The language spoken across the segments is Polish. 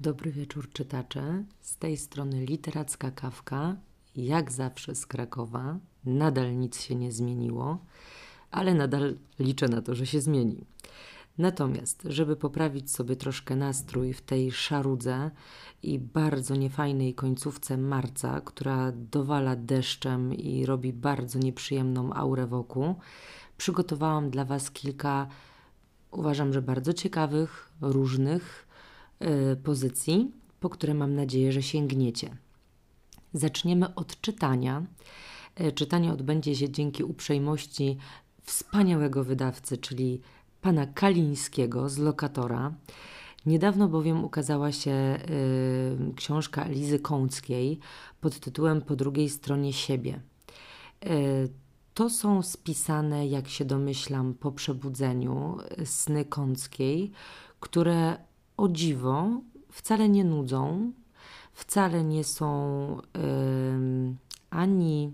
Dobry wieczór czytacze. Z tej strony literacka kawka, jak zawsze z Krakowa. Nadal nic się nie zmieniło, ale nadal liczę na to, że się zmieni. Natomiast, żeby poprawić sobie troszkę nastrój w tej szarudze i bardzo niefajnej końcówce marca, która dowala deszczem i robi bardzo nieprzyjemną aurę wokół, przygotowałam dla Was kilka, uważam, że bardzo ciekawych, różnych pozycji, po które mam nadzieję, że sięgniecie. Zaczniemy od czytania. Y, czytanie odbędzie się dzięki uprzejmości wspaniałego wydawcy, czyli pana Kalińskiego z Lokatora. Niedawno bowiem ukazała się y, książka Lizy Kąckiej pod tytułem Po drugiej stronie siebie. Y, to są spisane, jak się domyślam, po przebudzeniu sny Kąckiej, które o dziwo wcale nie nudzą, wcale nie są y, ani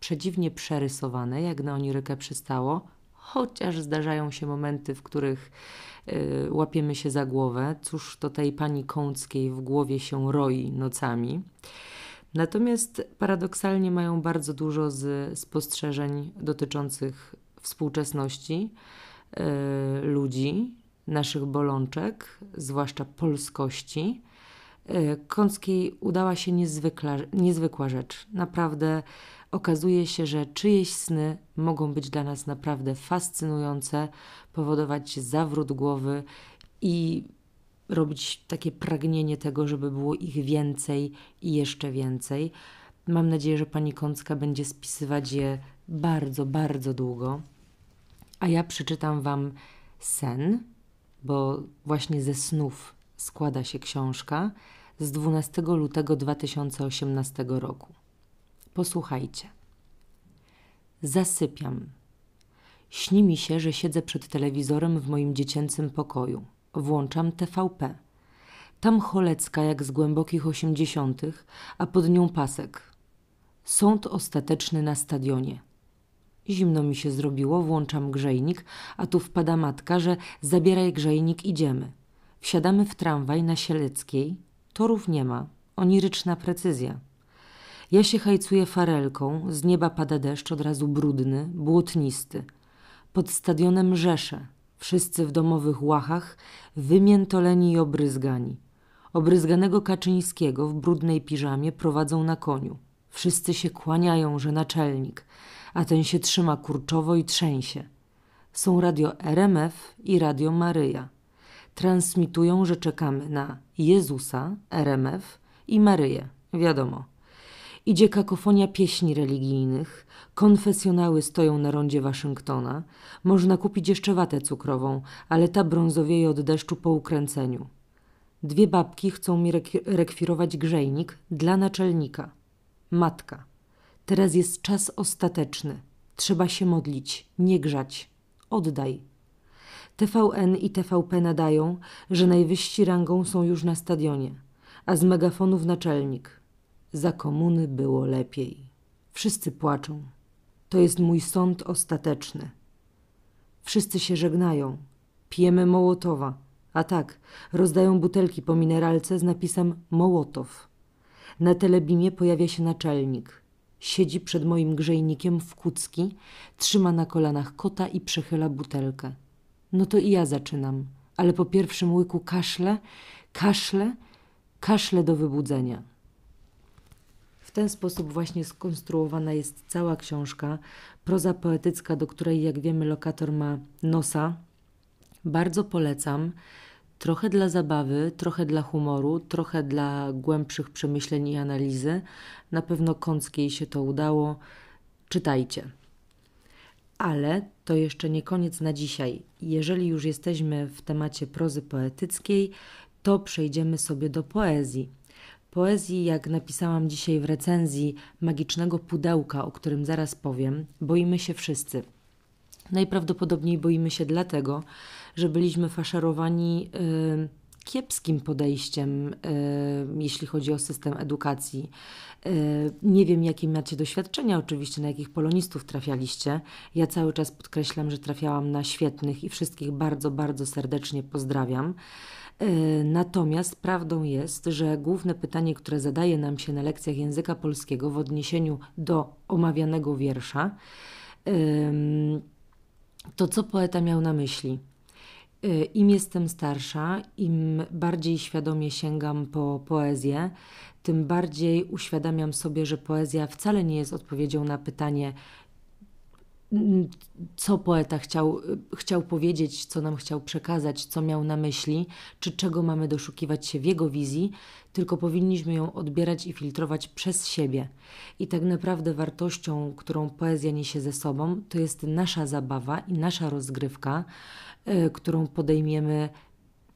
przedziwnie przerysowane, jak na Onirykę przystało, chociaż zdarzają się momenty, w których y, łapiemy się za głowę. Cóż to tej pani Kąckiej w głowie się roi nocami. Natomiast paradoksalnie mają bardzo dużo z spostrzeżeń dotyczących współczesności y, ludzi, naszych bolączek, zwłaszcza polskości. Y, Kąckiej udała się niezwykła rzecz. Naprawdę okazuje się, że czyjeś sny mogą być dla nas naprawdę fascynujące, powodować zawrót głowy i robić takie pragnienie tego, żeby było ich więcej i jeszcze więcej. Mam nadzieję, że pani Kącka będzie spisywać je bardzo, bardzo długo. A ja przeczytam Wam sen, bo właśnie ze snów składa się książka z 12 lutego 2018 roku. Posłuchajcie. Zasypiam. Śni mi się, że siedzę przed telewizorem w moim dziecięcym pokoju. Włączam TVP. Tam Cholecka jak z głębokich osiemdziesiątych, a pod nią pasek. Sąd ostateczny na stadionie. Zimno mi się zrobiło, włączam grzejnik, a tu wpada matka, że zabieraj grzejnik, idziemy. Wsiadamy w tramwaj na Sieleckiej. Torów nie ma. Oniryczna precyzja. Ja się hajcuję farelką, z nieba pada deszcz, od razu brudny, błotnisty. Pod stadionem rzesze, wszyscy w domowych łachach, wymiętoleni i obryzgani. Obryzganego Kaczyńskiego w brudnej piżamie prowadzą na koniu. Wszyscy się kłaniają, że naczelnik, a ten się trzyma kurczowo i trzęsie. Są radio RMF i radio Maryja. Transmitują, że czekamy na Jezusa, RMF i Maryję, wiadomo. Idzie kakofonia pieśni religijnych, konfesjonały stoją na rondzie Waszyngtona, można kupić jeszcze watę cukrową, ale ta brązowieje od deszczu po ukręceniu. Dwie babki chcą mi rekwirować grzejnik dla naczelnika. Matka. Teraz jest czas ostateczny. Trzeba się modlić, nie grzać. Oddaj. TVN i TVP nadają, że najwyżsi rangą są już na stadionie, a z megafonów naczelnik – za komuny było lepiej. Wszyscy płaczą. To jest mój sąd ostateczny. Wszyscy się żegnają. Pijemy Mołotowa. A tak, rozdają butelki po mineralce z napisem Mołotow. Na telebimie pojawia się naczelnik. Siedzi przed moim grzejnikiem w kucki, trzyma na kolanach kota i przechyla butelkę. No to i ja zaczynam, ale po pierwszym łyku kaszle, kaszle, kaszle do wybudzenia. W ten sposób właśnie skonstruowana jest cała książka, proza poetycka, do której, jak wiemy, lokator ma nosa. Bardzo polecam. Trochę dla zabawy, trochę dla humoru, trochę dla głębszych przemyśleń i analizy. Na pewno Kąckiej się to udało. Czytajcie. Ale to jeszcze nie koniec na dzisiaj. Jeżeli już jesteśmy w temacie prozy poetyckiej, to przejdziemy sobie do poezji. Poezji, jak napisałam dzisiaj w recenzji magicznego pudełka, o którym zaraz powiem, boimy się wszyscy. Najprawdopodobniej boimy się dlatego, że byliśmy faszerowani y, kiepskim podejściem, y, jeśli chodzi o system edukacji. Y, nie wiem, jakie macie doświadczenia, oczywiście, na jakich polonistów trafialiście. Ja cały czas podkreślam, że trafiałam na świetnych i wszystkich bardzo, bardzo serdecznie pozdrawiam. Natomiast prawdą jest, że główne pytanie, które zadaje nam się na lekcjach języka polskiego w odniesieniu do omawianego wiersza, to co poeta miał na myśli. E, Im jestem starsza, im bardziej świadomie sięgam po poezję, tym bardziej uświadamiam sobie, że poezja wcale nie jest odpowiedzią na pytanie, co poeta chciał, chciał powiedzieć, co nam chciał przekazać, co miał na myśli, czy czego mamy doszukiwać się w jego wizji, tylko powinniśmy ją odbierać i filtrować przez siebie. I tak naprawdę wartością, którą poezja niesie ze sobą, to jest nasza zabawa i nasza rozgrywka, y, którą podejmiemy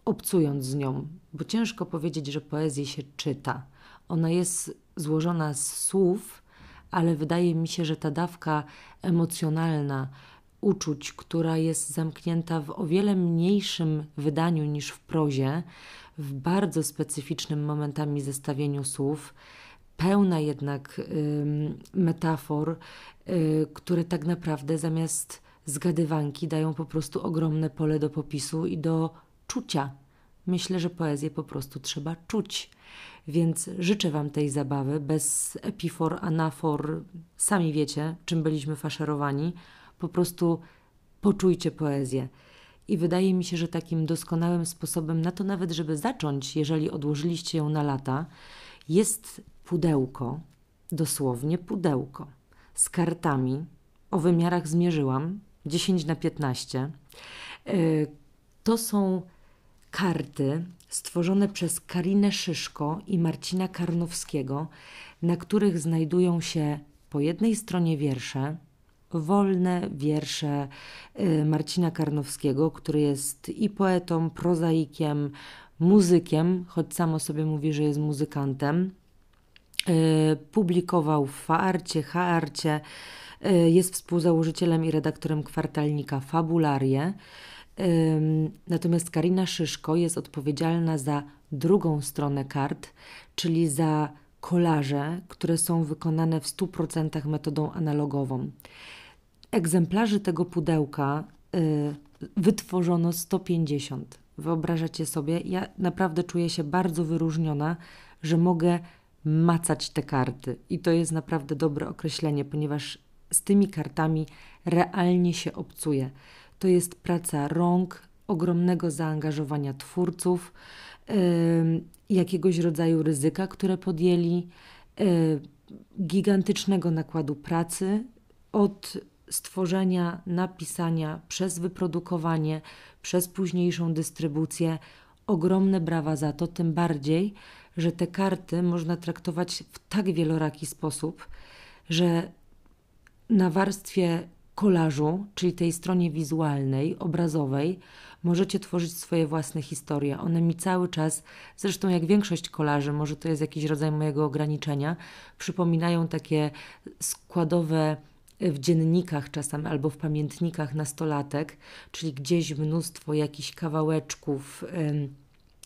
obcując z nią, bo ciężko powiedzieć, że poezję się czyta. Ona jest złożona z słów, ale wydaje mi się, że ta dawka emocjonalna, uczuć, która jest zamknięta w o wiele mniejszym wydaniu niż w prozie, w bardzo specyficznym momentami zestawieniu słów, pełna jednak y, metafor, y, które tak naprawdę zamiast zgadywanki dają po prostu ogromne pole do popisu i do czucia. Myślę, że poezję po prostu trzeba czuć. Więc życzę Wam tej zabawy bez epifor, anafor. Sami wiecie, czym byliśmy faszerowani. Po prostu poczujcie poezję. I wydaje mi się, że takim doskonałym sposobem na to, nawet żeby zacząć, jeżeli odłożyliście ją na lata, jest pudełko, dosłownie pudełko, z kartami. O wymiarach zmierzyłam 10 na 15. E, to są karty stworzone przez Karinę Szyszko i Marcina Karnowskiego, na których znajdują się po jednej stronie wiersze, wolne wiersze y, Marcina Karnowskiego, który jest i poetą, prozaikiem, muzykiem, choć samo sobie mówi, że jest muzykantem. Y, publikował w Faarcie, Haarcie, y, jest współzałożycielem i redaktorem kwartalnika Fabularie. Natomiast Karina Szyszko jest odpowiedzialna za drugą stronę kart, czyli za kolaże, które są wykonane w 100% metodą analogową. Egzemplarzy tego pudełka y, wytworzono 150. Wyobrażacie sobie? Ja naprawdę czuję się bardzo wyróżniona, że mogę macać te karty. I to jest naprawdę dobre określenie, ponieważ z tymi kartami realnie się obcuje. To jest praca rąk, ogromnego zaangażowania twórców, jakiegoś rodzaju ryzyka, które podjęli, gigantycznego nakładu pracy od stworzenia, napisania, przez wyprodukowanie, przez późniejszą dystrybucję. Ogromne brawa za to, tym bardziej, że te karty można traktować w tak wieloraki sposób, że na warstwie kolażu, czyli tej stronie wizualnej, obrazowej, możecie tworzyć swoje własne historie. One mi cały czas, zresztą jak większość kolaży, może to jest jakiś rodzaj mojego ograniczenia, przypominają takie składowe w dziennikach czasem albo w pamiętnikach nastolatek, czyli gdzieś mnóstwo jakichś kawałeczków.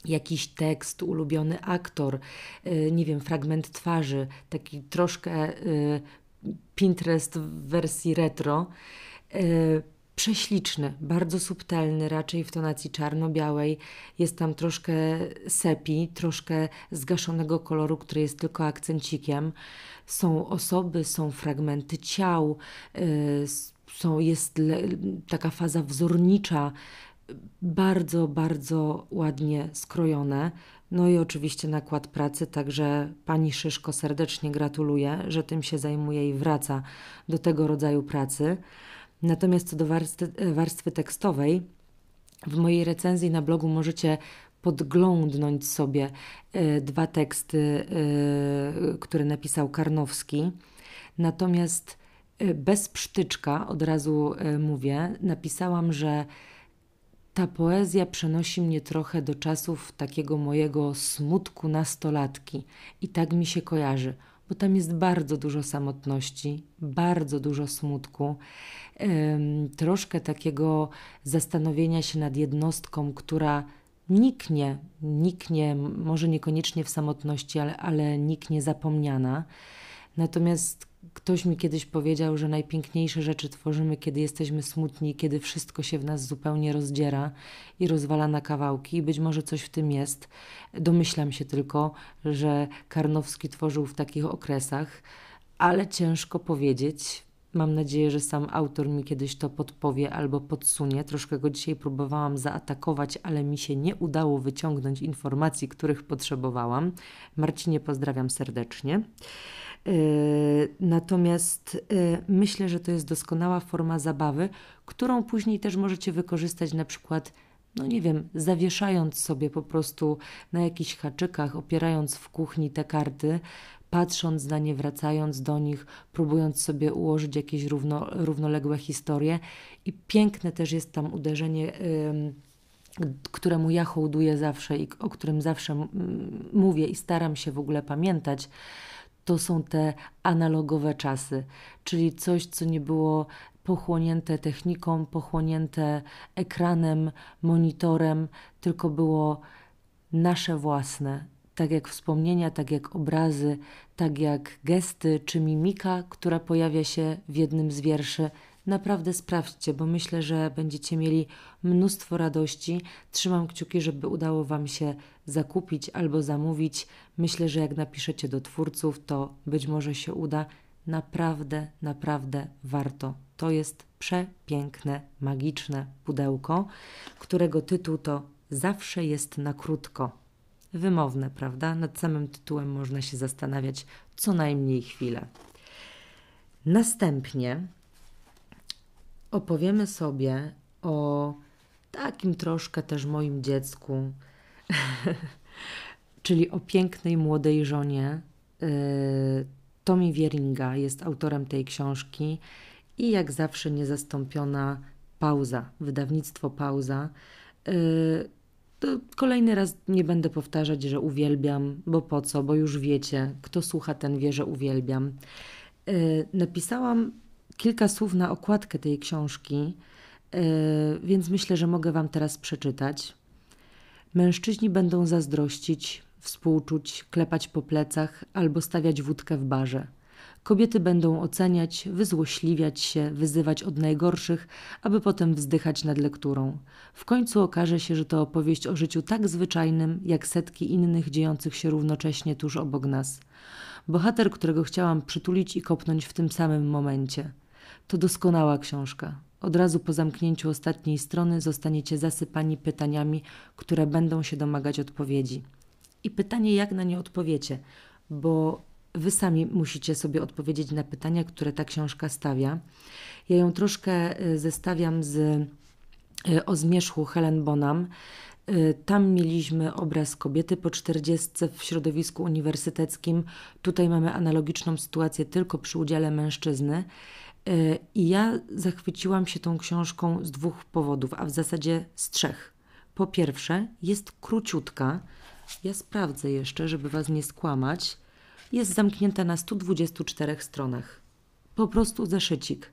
jakiś tekst, ulubiony aktor, y, nie wiem, fragment twarzy, taki troszkę y, Pinterest w wersji retro. E, prześliczny, bardzo subtelny, raczej w tonacji czarno-białej. Jest tam troszkę sepi, troszkę zgaszonego koloru, który jest tylko akcencikiem. Są osoby, są fragmenty ciał, e, są, jest taka faza wzornicza, bardzo, bardzo ładnie skrojone. No i oczywiście nakład pracy, także pani Szyszko serdecznie gratuluję, że tym się zajmuje i wraca do tego rodzaju pracy. Natomiast co do warstwy, warstwy tekstowej, w mojej recenzji na blogu możecie podglądnąć sobie y, dwa teksty, y, które napisał Karnowski. Natomiast y, bez psztyczka, od razu mówię, napisałam, że ta poezja przenosi mnie trochę do czasów takiego mojego smutku nastolatki i tak mi się kojarzy, bo tam jest bardzo dużo samotności, bardzo dużo smutku, troszkę takiego zastanowienia się nad jednostką, która niknie, niknie, może niekoniecznie w samotności, ale, ale niknie zapomniana. Natomiast ktoś mi kiedyś powiedział, że najpiękniejsze rzeczy tworzymy, kiedy jesteśmy smutni, kiedy wszystko się w nas zupełnie rozdziera i rozwala na kawałki. I być może coś w tym jest. Domyślam się tylko, że Karnowski tworzył w takich okresach, ale ciężko powiedzieć. Mam nadzieję, że sam autor mi kiedyś to podpowie albo podsunie. Troszkę go dzisiaj próbowałam zaatakować, ale mi się nie udało wyciągnąć informacji, których potrzebowałam. Marcinie pozdrawiam serdecznie. Yy, natomiast yy, myślę, że to jest doskonała forma zabawy, którą później też możecie wykorzystać na przykład no nie wiem, zawieszając sobie po prostu na jakichś haczykach, opierając w kuchni te karty, patrząc na nie, wracając do nich, próbując sobie ułożyć jakieś równo, równoległe historie. I piękne też jest tam uderzenie, któremu ja hołduję zawsze i o którym zawsze mówię i staram się w ogóle pamiętać. To są te analogowe czasy, czyli coś, co nie było pochłonięte techniką, pochłonięte ekranem, monitorem, tylko było nasze własne, tak jak wspomnienia, tak jak obrazy, tak jak gesty czy mimika, która pojawia się w jednym z wierszy. Naprawdę sprawdźcie, bo myślę, że będziecie mieli mnóstwo radości. Trzymam kciuki, żeby udało Wam się zakupić albo zamówić. Myślę, że jak napiszecie do twórców, to być może się uda. Naprawdę, naprawdę warto. To jest przepiękne, magiczne pudełko, którego tytuł to Zawsze jest na krótko wymowne, prawda? Nad samym tytułem można się zastanawiać co najmniej chwilę. Następnie opowiemy sobie o takim troszkę też moim dziecku, czyli o pięknej młodej żonie. Y, Tommy Wieringa jest autorem tej książki i jak zawsze niezastąpiona pauza, wydawnictwo pauza. Y, kolejny raz nie będę powtarzać, że uwielbiam, bo po co, bo już wiecie, kto słucha, ten wie, że uwielbiam. E, napisałam kilka słów na okładkę tej książki, e, więc myślę, że mogę Wam teraz przeczytać. Mężczyźni będą zazdrościć, współczuć, klepać po plecach albo stawiać wódkę w barze. Kobiety będą oceniać, wyzłośliwiać się, wyzywać od najgorszych, aby potem wzdychać nad lekturą. W końcu okaże się, że to opowieść o życiu tak zwyczajnym, jak setki innych dziejących się równocześnie tuż obok nas. Bohater, którego chciałam przytulić i kopnąć w tym samym momencie. To doskonała książka. Od razu po zamknięciu ostatniej strony zostaniecie zasypani pytaniami, które będą się domagać odpowiedzi. I pytanie, jak na nie odpowiecie, bo Wy sami musicie sobie odpowiedzieć na pytania, które ta książka stawia. Ja ją troszkę y, zestawiam z y, O zmierzchu Helen Bonham. Y, tam mieliśmy obraz kobiety po czterdziestce w środowisku uniwersyteckim. Tutaj mamy analogiczną sytuację tylko przy udziale mężczyzny. I ja zachwyciłam się tą książką z dwóch powodów, a w zasadzie z trzech. Po pierwsze, jest króciutka. Ja sprawdzę jeszcze, żeby Was nie skłamać jest zamknięta na 124 stronach. Po prostu zeszycik.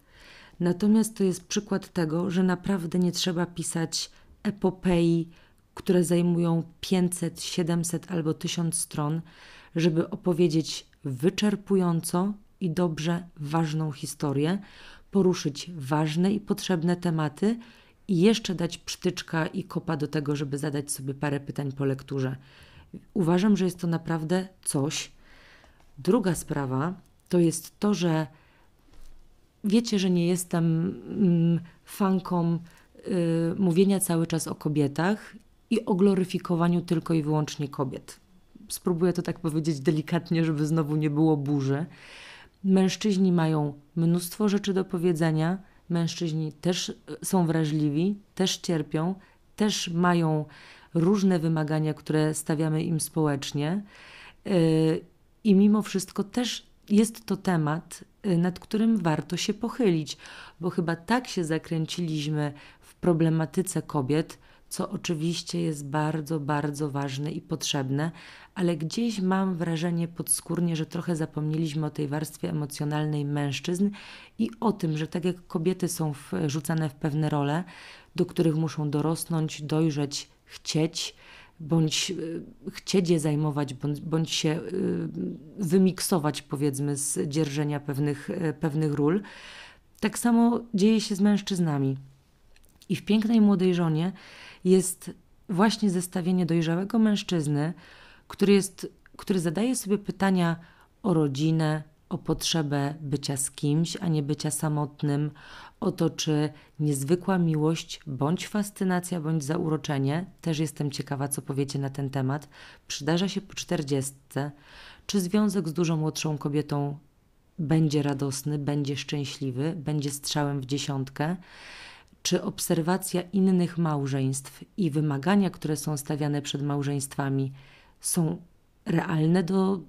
Natomiast to jest przykład tego, że naprawdę nie trzeba pisać epopei, które zajmują 500, 700 albo 1000 stron, żeby opowiedzieć wyczerpująco i dobrze ważną historię, poruszyć ważne i potrzebne tematy i jeszcze dać psztyczka i kopa do tego, żeby zadać sobie parę pytań po lekturze. Uważam, że jest to naprawdę coś, Druga sprawa to jest to, że wiecie, że nie jestem mm, fanką y, mówienia cały czas o kobietach i o gloryfikowaniu tylko i wyłącznie kobiet. Spróbuję to tak powiedzieć delikatnie, żeby znowu nie było burzy. Mężczyźni mają mnóstwo rzeczy do powiedzenia, mężczyźni też y, są wrażliwi, też cierpią, też mają różne wymagania, które stawiamy im społecznie. Y, i mimo wszystko też jest to temat, y, nad którym warto się pochylić, bo chyba tak się zakręciliśmy w problematyce kobiet, co oczywiście jest bardzo, bardzo ważne i potrzebne, ale gdzieś mam wrażenie podskórnie, że trochę zapomnieliśmy o tej warstwie emocjonalnej mężczyzn i o tym, że tak jak kobiety są wrzucane w pewne role, do których muszą dorosnąć, dojrzeć, chcieć, bądź y, chcieć je zajmować, bądź, bądź się y, wymiksować, powiedzmy, z dzierżenia pewnych, y, pewnych ról. Tak samo dzieje się z mężczyznami. I w pięknej młodej żonie jest właśnie zestawienie dojrzałego mężczyzny, który, jest, który zadaje sobie pytania o rodzinę, o potrzebę bycia z kimś, a nie bycia samotnym, o to, czy niezwykła miłość, bądź fascynacja, bądź zauroczenie, też jestem ciekawa, co powiecie na ten temat, przydarza się po czterdziestce, czy związek z dużo młodszą kobietą będzie radosny, będzie szczęśliwy, będzie strzałem w dziesiątkę, czy obserwacja innych małżeństw i wymagania, które są stawiane przed małżeństwami, są realne do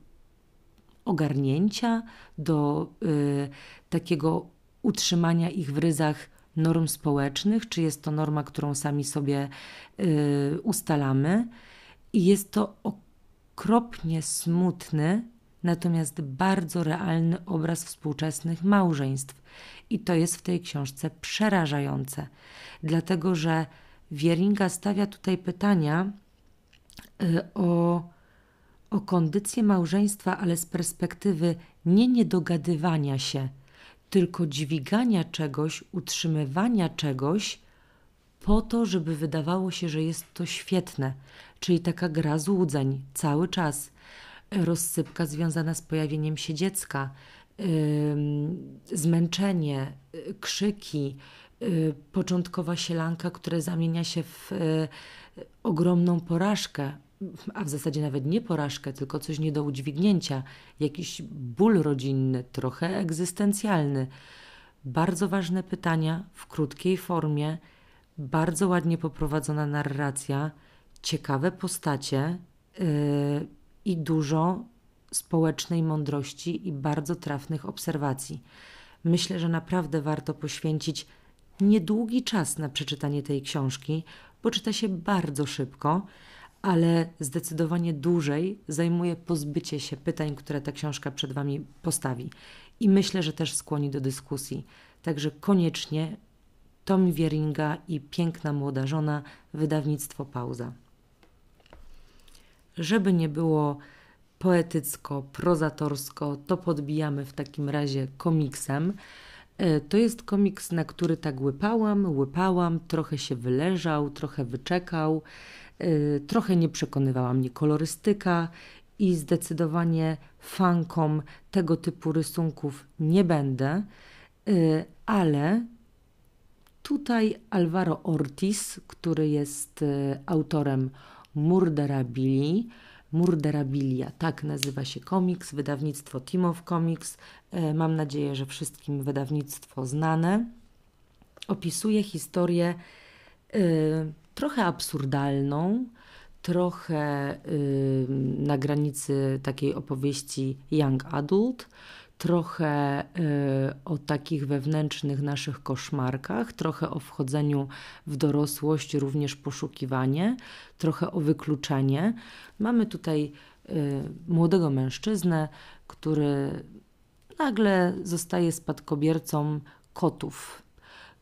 ogarnięcia, do y, takiego utrzymania ich w ryzach norm społecznych, czy jest to norma, którą sami sobie y, ustalamy. I jest to okropnie smutny, natomiast bardzo realny obraz współczesnych małżeństw. I to jest w tej książce przerażające, dlatego że Wieringa stawia tutaj pytania y, o o kondycję małżeństwa, ale z perspektywy nie niedogadywania się, tylko dźwigania czegoś, utrzymywania czegoś po to, żeby wydawało się, że jest to świetne, czyli taka gra złudzeń cały czas. Rozsypka związana z pojawieniem się dziecka, zmęczenie, yy, krzyki, yy, początkowa sielanka, która zamienia się w yy, ogromną porażkę, a w zasadzie nawet nie porażkę, tylko coś nie do udźwignięcia, jakiś ból rodzinny, trochę egzystencjalny. Bardzo ważne pytania w krótkiej formie, bardzo ładnie poprowadzona narracja, ciekawe postacie yy, i dużo społecznej mądrości i bardzo trafnych obserwacji. Myślę, że naprawdę warto poświęcić niedługi czas na przeczytanie tej książki, bo czyta się bardzo szybko ale zdecydowanie dłużej zajmuje pozbycie się pytań, które ta książka przed Wami postawi. I myślę, że też skłoni do dyskusji. Także koniecznie Tom Wieringa i Piękna Młoda Żona, wydawnictwo Pauza. Żeby nie było poetycko, prozatorsko, to podbijamy w takim razie komiksem. E, to jest komiks, na który tak łypałam, łypałam, trochę się wyleżał, trochę wyczekał. Y, trochę nie przekonywała mnie kolorystyka i zdecydowanie fankom tego typu rysunków nie będę, y, ale tutaj Alvaro Ortiz, który jest autorem Murderabili, Murderabilia, tak nazywa się komiks, wydawnictwo Team of Comics. Mam nadzieję, że wszystkim wydawnictwo znane. Opisuje historię trochę absurdalną, trochę y, na granicy takiej opowieści young adult, trochę y, o takich wewnętrznych naszych koszmarkach, trochę o wchodzeniu w dorosłość, również poszukiwanie, trochę o wykluczenie. Mamy tutaj y, młodego mężczyznę, który nagle zostaje spadkobiercą kotów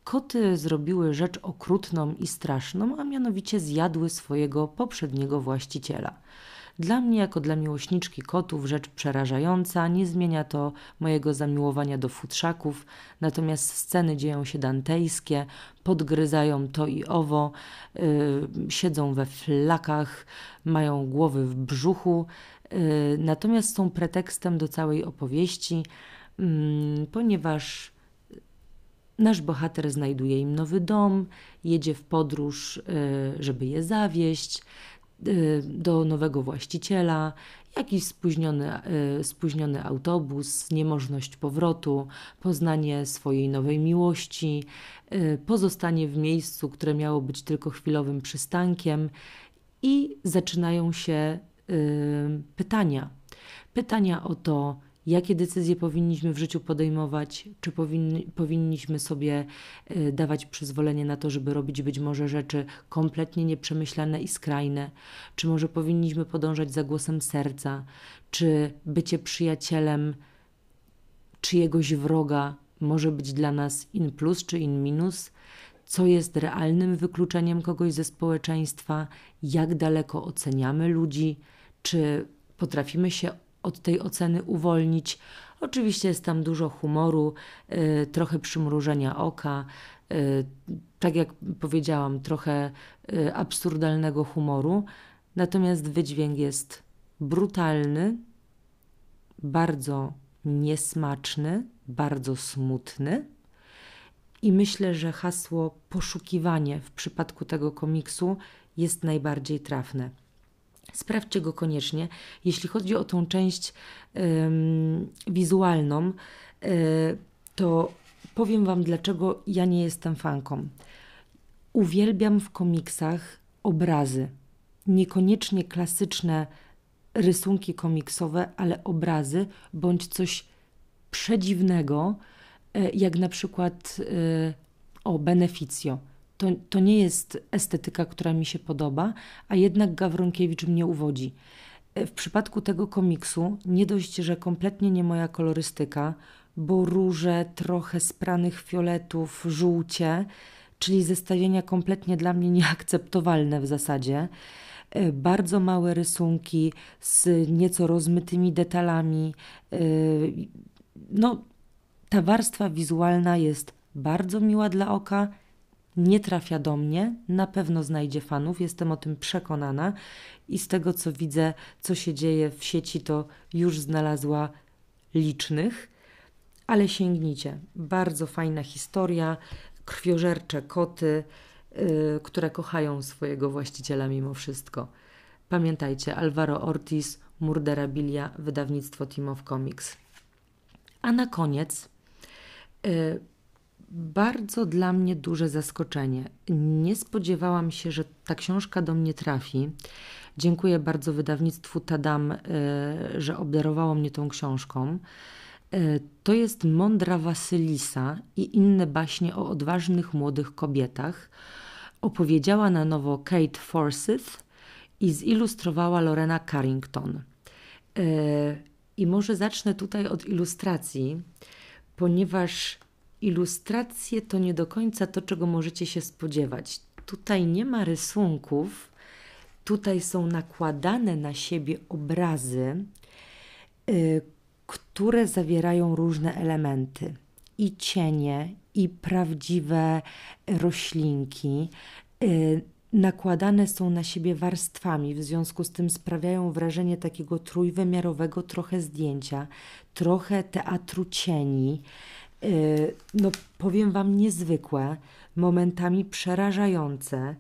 Koty zrobiły rzecz okrutną i straszną, a mianowicie zjadły swojego poprzedniego właściciela. Dla mnie, jako dla miłośniczki kotów, rzecz przerażająca, nie zmienia to mojego zamiłowania do futrzaków, natomiast sceny dzieją się dantejskie, podgryzają to i owo, yy, siedzą we flakach, mają głowy w brzuchu, yy, natomiast są pretekstem do całej opowieści, yy, ponieważ Nasz bohater znajduje im nowy dom, jedzie w podróż, y, żeby je zawieść do nowego właściciela, jakiś spóźniony, y, spóźniony autobus, niemożność powrotu, poznanie swojej nowej miłości, pozostanie w miejscu, które miało być tylko chwilowym przystankiem i zaczynają się pytania. Pytania o to, jakie decyzje powinniśmy w życiu podejmować, czy powinni, powinniśmy sobie e, dawać przyzwolenie na to, żeby robić być może rzeczy kompletnie nieprzemyślane i skrajne, czy może powinniśmy podążać za głosem serca, czy bycie przyjacielem czyjegoś wroga może być dla nas in plus czy in minus. co jest realnym wykluczeniem kogoś ze społeczeństwa, jak daleko oceniamy ludzi, czy potrafimy się od tej oceny uwolnić. Oczywiście jest tam dużo humoru, y, trochę przymrużenia oka, y, tak jak powiedziałam, trochę y, absurdalnego humoru, natomiast wydźwięk jest brutalny, bardzo niesmaczny, bardzo smutny. I myślę, że hasło poszukiwanie w przypadku tego komiksu jest najbardziej trafne. Sprawdźcie go koniecznie. Jeśli chodzi o tą część ym, wizualną, yy, to powiem Wam, dlaczego ja nie jestem fanką. Uwielbiam w komiksach obrazy, niekoniecznie klasyczne rysunki komiksowe, ale obrazy bądź coś przedziwnego, e, jak na przykład e, o Beneficio. To, to nie jest estetyka, która mi się podoba, a jednak Gawronkiewicz mnie uwodzi. E, w przypadku tego komiksu nie dość, że kompletnie nie moja kolorystyka, bo róże, trochę spranych fioletów, żółcie, czyli zestawienia kompletnie dla mnie nieakceptowalne w zasadzie. E, bardzo małe rysunki z nieco rozmytymi detalami. E, no, ta warstwa wizualna jest bardzo miła dla oka, nie trafia do mnie, na pewno znajdzie fanów, jestem o tym przekonana i z tego co widzę, co się dzieje w sieci, to już znalazła licznych, ale sięgnijcie. Bardzo fajna historia, krwiożercze koty, Y, które kochają swojego właściciela mimo wszystko. Pamiętajcie, Alvaro Ortiz, Murderabilia, wydawnictwo Team of Comics. A na koniec y, bardzo dla mnie duże zaskoczenie. Nie spodziewałam się, że ta książka do mnie trafi. Dziękuję bardzo wydawnictwu Tadam, y, że obdarowało mnie tą książką. To jest Mądra Wasylisa i inne baśnie o odważnych młodych kobietach opowiedziała na nowo Kate Forsyth i zilustrowała Lorena Carrington. E, I może zacznę tutaj od ilustracji, ponieważ ilustracje to nie do końca to, czego możecie się spodziewać. Tutaj nie ma rysunków, tutaj są nakładane na siebie obrazy, e, które zawierają różne elementy i cienie, i prawdziwe roślinki. Y, nakładane są na siebie warstwami, w związku z tym sprawiają wrażenie takiego trójwymiarowego trochę zdjęcia, trochę teatru cieni. Y, no, powiem Wam, niezwykłe, momentami przerażające.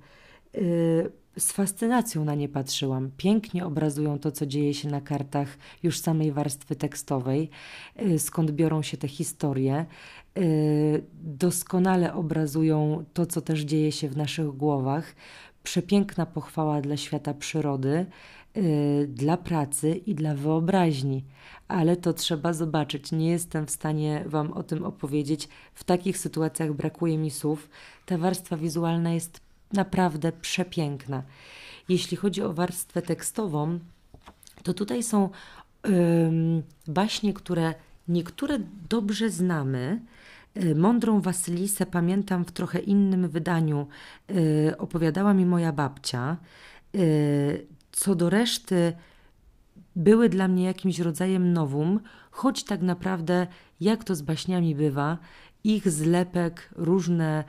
Y, z fascynacją na nie patrzyłam. Pięknie obrazują to, co dzieje się na kartach już samej warstwy tekstowej, skąd biorą się te historie. Y, doskonale obrazują to, co też dzieje się w naszych głowach. Przepiękna pochwała dla świata przyrody, y, dla pracy i dla wyobraźni, ale to trzeba zobaczyć. Nie jestem w stanie Wam o tym opowiedzieć. W takich sytuacjach brakuje mi słów. Ta warstwa wizualna jest naprawdę przepiękna. Jeśli chodzi o warstwę tekstową, to tutaj są baśnie, które niektóre dobrze znamy, Y, mądrą Wasylisę pamiętam w trochę innym wydaniu. Y, opowiadała mi moja babcia. Y, co do reszty, były dla mnie jakimś rodzajem nowum, choć tak naprawdę, jak to z baśniami bywa, ich zlepek, różne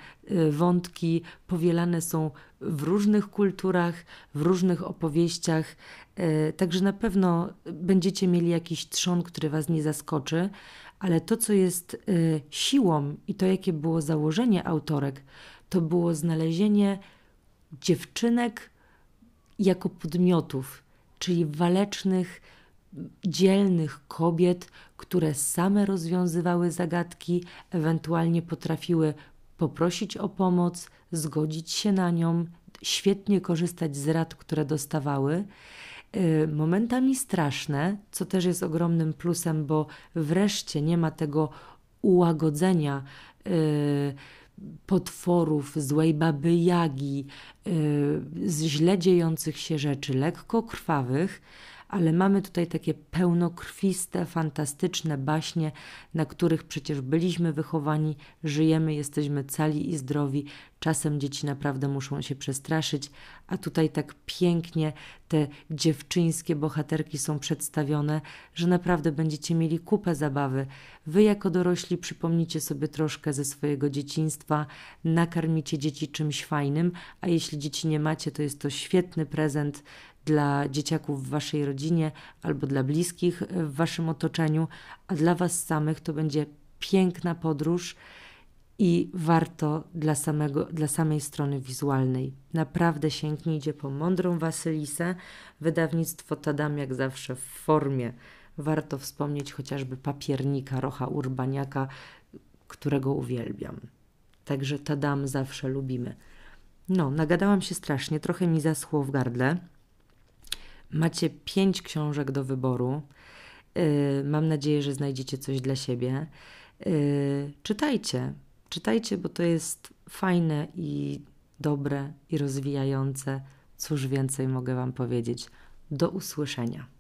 wątki powielane są w różnych kulturach, w różnych opowieściach. Także na pewno będziecie mieli jakiś trzon, który Was nie zaskoczy, ale to, co jest y, siłą i to, jakie było założenie autorek, to było znalezienie dziewczynek jako podmiotów, czyli walecznych, dzielnych kobiet, które same rozwiązywały zagadki, ewentualnie potrafiły poprosić o pomoc, zgodzić się na nią, świetnie korzystać z rad, które dostawały. Y, momentami straszne, co też jest ogromnym plusem, bo wreszcie nie ma tego ułagodzenia y, potworów, złej baby Jagi, y, z źle dziejących się rzeczy, lekko krwawych, ale mamy tutaj takie pełnokrwiste, fantastyczne baśnie, na których przecież byliśmy wychowani, żyjemy, jesteśmy cali i zdrowi. Czasem dzieci naprawdę muszą się przestraszyć, a tutaj tak pięknie te dziewczyńskie bohaterki są przedstawione, że naprawdę będziecie mieli kupę zabawy. Wy jako dorośli przypomnicie sobie troszkę ze swojego dzieciństwa, nakarmicie dzieci czymś fajnym, a jeśli dzieci nie macie, to jest to świetny prezent dla dzieciaków w waszej rodzinie albo dla bliskich w waszym otoczeniu, a dla was samych to będzie piękna podróż i warto dla, samego, dla samej strony wizualnej. Naprawdę sięgnijcie po mądrą Wasylisę. Wydawnictwo Tadam jak zawsze w formie. Warto wspomnieć chociażby papiernika Rocha Urbaniaka, którego uwielbiam. Także Tadam zawsze lubimy. No, nagadałam się strasznie, trochę mi zaschło w gardle. Macie pięć książek do wyboru. Yy, mam nadzieję, że znajdziecie coś dla siebie. Yy, czytajcie, czytajcie, bo to jest fajne i dobre i rozwijające. Cóż więcej mogę Wam powiedzieć? Do usłyszenia.